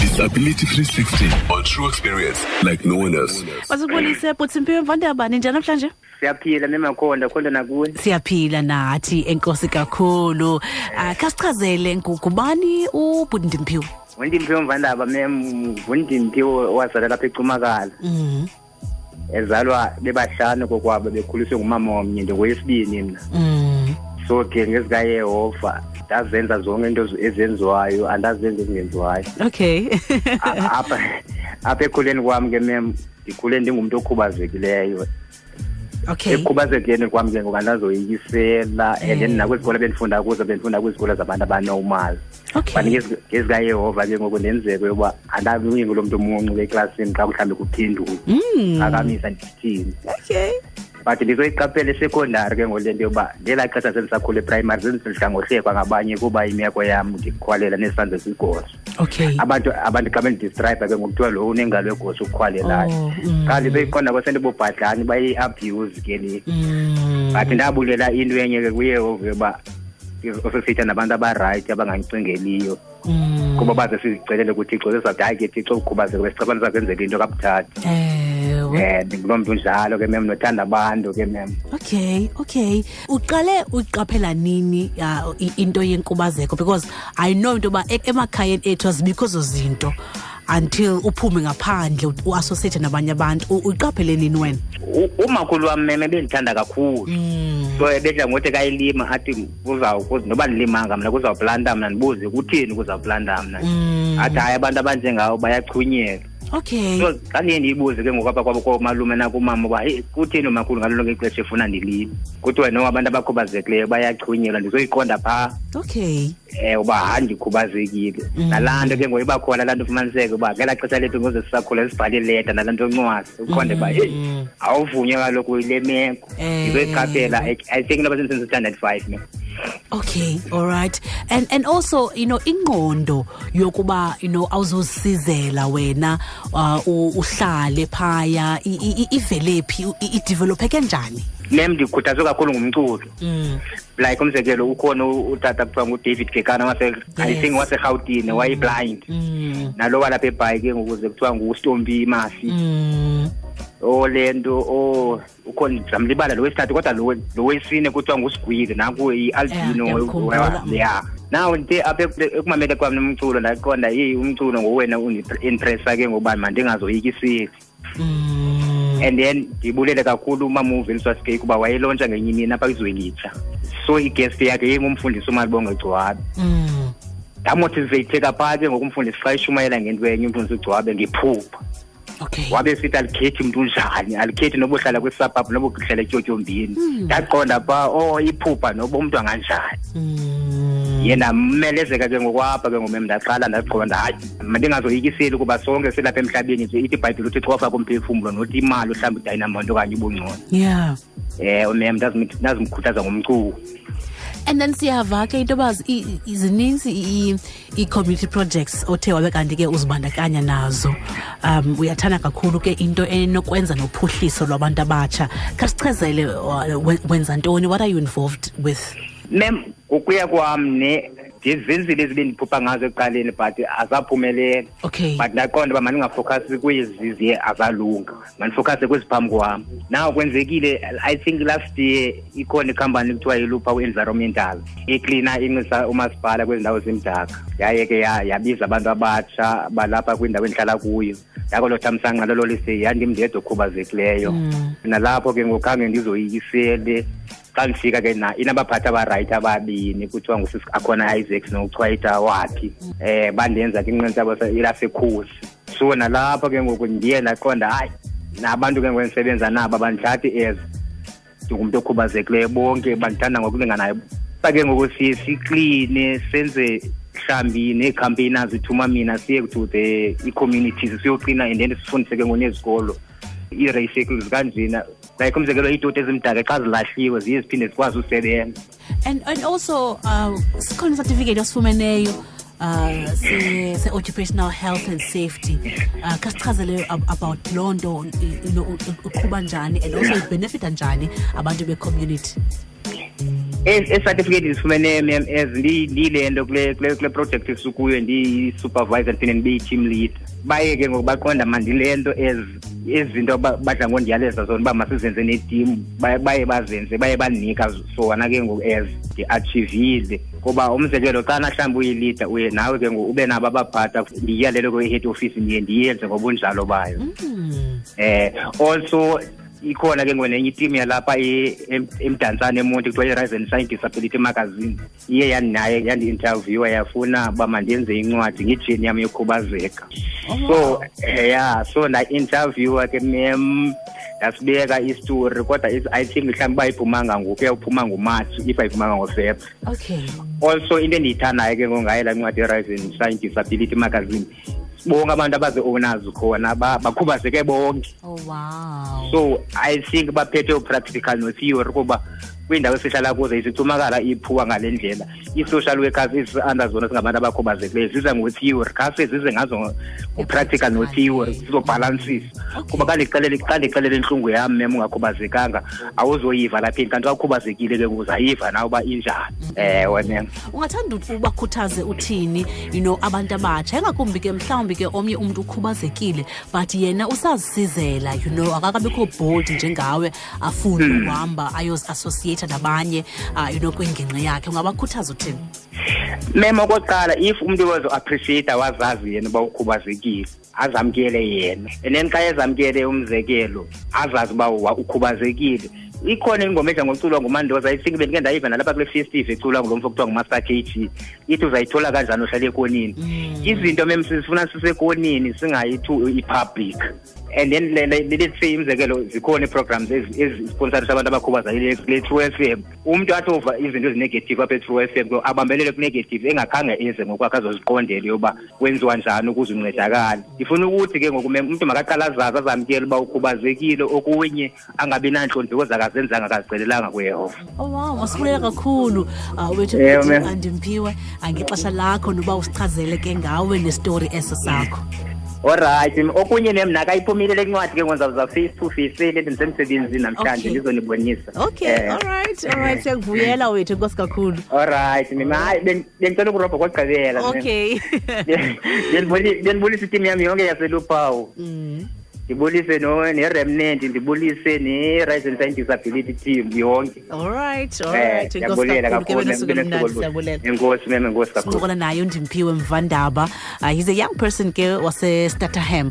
Disability 360 or true experience like no one else. Masibulise bhuti Mphiwe Mvandaba ninjani namhlanje? siyaphila memakhonda khonda nakuwe siyaphila nathi enkosi kakhulu ah, khasichazele ngubani ubhuti ndimphiwe wendimphiwe mvandaba mem wendimphiwe wazala lapha ecumakala mhm. ezalwa bebahlanu kokwabo bekhuliswe ngumama omnye ndingoyesibini mna mm. so ke ngezikayehova ndazenza zonke into ezenziwayo andazenza ezingenziwayo okay apha apha ekhuleni kwam ke mem ndikhule ndingumntu okhubazekileyo okay ekhubazekeni kwam ke ngoku andazoyikisela and then mm. nakwizikolo bendifunda kuzo bendifunda kwizikolo zabantu abanomali okay. ngezikayehova ke ngoku nenzeko yokuba andabinguye ngulo mntu omuncu eklasini xa kuhlawumbi kuphendule mm. akamisa ndithini okay but ndizoyiqaphela esekondari ke ngole nto yoba ngelaa xesha sendisakhula eprimary zendidla ngohlekwa ngabanye kuba imeko yam ndikhwalela nesandla esigoso okay abantu abantu xa bendidistribe ke ngokuthiwa lo unengalo egoso ukukhwalelayo oh, mm. xa ndibeyiqonda kwasendibobhadlani bayi-abuse ke le mm. but ndabulela into enye ke kuyehova yoba osesitya nabantu abarayithi abangayicingeliyo mm. kuba baze sizicelele kuthixo zesawuthi hayi ke thixo ukhubazeko besicabana sakwenzeka into kabuthathi um eh, ndinguloo mntu njalo ke mem nothanda abantu ke mem okay okay uqale uyiqaphela nini into yenkubazeko because i know into yoba e-, emakhayeni ethu azibikho ezo zinto until uphume ngaphandle uassociate nabanye abantu uqaphele nini wena umakhulu wam meme bendithanda kakhulu mm. so ebedla ngothi kayilima athi noba ndilimanga mna kuzawuplanta mna ndibuze kuthini kuzawuplanta mna mm. athi hayi abantu abanjengawo bayachunyelwa okay so xa ndiye ndiyibuze ke ngoku apha kwabo koomalume nakumama uba heyi kutheni umakhulu ngalo lonke ixesha efuna ndilime kuthiwa no abantu abakhubazekileyo bayachunyelwa ndizoyiqonda phaa okay um uba hayi ndikhubazekile mm. nalaa nto ke ngoku iba khona laa nto ufumaniseke uba ngelaa xesha lethu ngoze sisakhula sibhale ileta nalaa nto yoncwadi uqonde uba heyi mm. awuvunywe kaloku yile meko eh. ndizoyiqaphela i think noba sendisenza standard five me okay all right and and also you know ingqondo yokuba you know awuzozisizela wena uh, uhlale phaya ivelephi idevelopheke njani nem ndikhuthazwe kakhulu ngumculo mm. like umzekelo ukhona utata kuthiwa ngudavid gekana i think waserhawutini wayeblind mm. nalo walapha ebhayi ke ngokuze kuthiwa ngustombi masi mm. ole nto o ukhona ndizamlibala lo wesithathu kodwa lo wesine kuthiwa ngusigwile naku i-albino ya naw nte apha ekumamele kwam nomculo ndaqonda yeyi umculo ngowena undiintresa ke ngokuba mandingazoyikisile mm. and then ndibulele kakhulu umama uveliswa sikei kuba wayelontsha ngenye imini apha kwizwelitsha so igesti yakhe yengumfundisi umalibonga egcwabe mm. ndamotiveyitheka phaa ke ngokumfundisi xa ishumayela ngento enye umfundisi ugcwabe ngiphupha okay. wabe sithi alikhethi mntu unjani alikhethi noba uhlala kwisabhabhu noba uhlala etyotyombini hmm. ndaqonda mm. phaa o oh, iphupha noba umntu anganjani mm. yena mmelezeka ke ngokwapha ke ngomem ndaqala ndaqonda hayi mandingazoyikiseli ukuba sonke silapha emhlabeni nje ithi ibhayibhile uthixo wafaka umphefumlo nothi imali uhlamba udayinamonto okanye ubungcono yeah eh umem ndazimkhuthaza ngomcuku and then siyava ke into yoba zininzi ii-community projects othe wabe kanti ke uzibandakanya nazo um uyathanda kakhulu ke into enokwenza nophuhliso lwabantu abatsha khasichazele uh, wenza ntoni what are you involved with mem ukuya kwam ne ndizizile ezi bendiphupha ngazo ekuqaleni but azaphumelela okay but ndaqonda uba mandingafokhasi kwezi ziye azalunga mandifokhase kwezi phambi kwam naw kwenzekile i think last year ikhona ikhampani kuthiwa yilupha u-environmental iklina incisa umasipala kwezi ndawo zimdaka yaye ke yabiza abantu abatsha balapha kwindawo endihlala kuyo yako lo thamsanqa lololise yandim ndedwa okhubazekileyo mm. nalapho ke ngokhange ndizoyikisele xa ndifika ke na inabaphathi abarayithi ababini kuthiwa akhona isaacs nochwayita wakhe um eh, bandenza ke inqinisa yabo ilasekhosi so nalapho ke ngoku ndiye ndaqonda hayi nabantu ke ngoku endisebenza nabo bandithathi as ndingumntu okhubazekileyo bonke bandithanda ngokulinganayo xa ke ngoku siye sikline senze mhlawumbi neekhampeyini azithuma mina siye to the ii-communities siyoqina and then sifundise ke ngonezikolo ii-recycles kanjena like umzekelo iitoti ezimdaka xa zilahliwe ziye ziphinde zikwazi usebenza and, and also uh, sikhona isatifiketi osifumeneyo uh, se-occupational health and safety uh, kasichazele about loo nto uqhuba njani and also ibenefita njani abantu be-community esatifikethi ndisifumene e-mms ndiyile nto kule projekthi esukuyo ndiyi-supervisor ndiphinde ndibe yi-team leader baye ke ngoku baqonda mandile nto ezinto badla ngondiyaleza zona uba masizenze netim baye bazenze baye bandinika sona ke ngoku as ndiachivile kuba umzekelo xa nahlawumbi uyilida uye nawe ke ngoku ube nabo abaphatha ndiyiyalele kwe-head office ndiye ndiyenze ngobunjalo bayo um also ikhona ke ngwenenye itimu yalapha e, emdantsane emonti kuthiwa i-rise and shine disability magazine iye yandinaye yandi-interviewa yafuna uba mandenze incwadi ngejeni yam yokhubazeka oh, so eh, ya so nda-interviewa ke mem ndasibeka isitori kodwa i think mhlawumbi uba iphumanga ngoku uyawuphuma ngomatshi if ayiphumanga ngofebha okay also into endiyithandayo ke ngongaye laa ncwadi i-rise and shine disability magazine bonke abantu abazi-owners khona bakhubazeke bonke oh, wow. so i think baphethe upractical notheory kuba kwiindawo esihlala kuzo isicumakala iphuwa ngale ndlela ii-social workers ezi-under zona singabantu abakhubazekileyo ziza ngotheory khase zize ngazo ngopractical notheory zizobhalansisa kuba xa ndixelela intlungu yam mem ungakhubazekanga awuzoyiva lapha ini kanti kakhubazekile ke kuzayiva na uba injani ewe mem ungathanda ukuthi ubakhuthaze uthini you know abantu abatsha engakumbi ke mhlawumbi ke omnye umntu ukhubazekile but yena usazisizela you know akakabikho bold njengawe afune hmm. ukuhamba ayoziassociate nabanye uh, you know kwingingqi yakhe ungabakhuthaza uthini mema okokuqala if umntu wazo-appreciate wazazi yena uba ukhubazekile azamkele yena and then xa ezamkele umzekelo azazi uba ukhubazekile ikhona ingoma edla ngoculwa ngumandoza i think bendike ndayiva nalapha kule festive eculwa ngulo mfo kuthiwa ngumaster k g ithi uzayithola kanjani uhlala ekonini mm. izinto mem sifuna sisekonini singayithu ipublic and then let's say imzekelo zikhona ii-programs ezisponsarisha abantu abakhubazakile kule true f m umntu athi ova izinto ezinegative apha etrue f m abambelele kwinegative engakhange eze ngokwakhe azoziqondele yoba kwenziwa njani ukuze uncedakale ndifuna ukuthi ke ngoku umntu makaqala azazi azamkele uba ukhubazekile okunye angabi nantlonti koze akazenzanga akazicelelanga kuyehova oh, wow masibulela kakhulu ah, wethu andimphiwe angexesha lakho noba usichazele ke ngawe nesitori eso sakho olright okunye ne mna kayiphumelele incwadi ke ngonza uzawusiyisifufisile ndisemsebenzini namhlanje ndizonibonisa okay eh. olright olright siyakuvuyela wethu nkosi kakhulu olright mima hayi bengicela ukurobha kwagqibela okay ndiyendibulisa itimu yami yonke yaseluphawu mm. ndibulise neremnant ndibulise ne-rise and sign disability team yonke olright olright eh, enkosi meme enkosi kakhulu nayo ndimphiwe mvandaba uh, he's a young person ke wasestatterham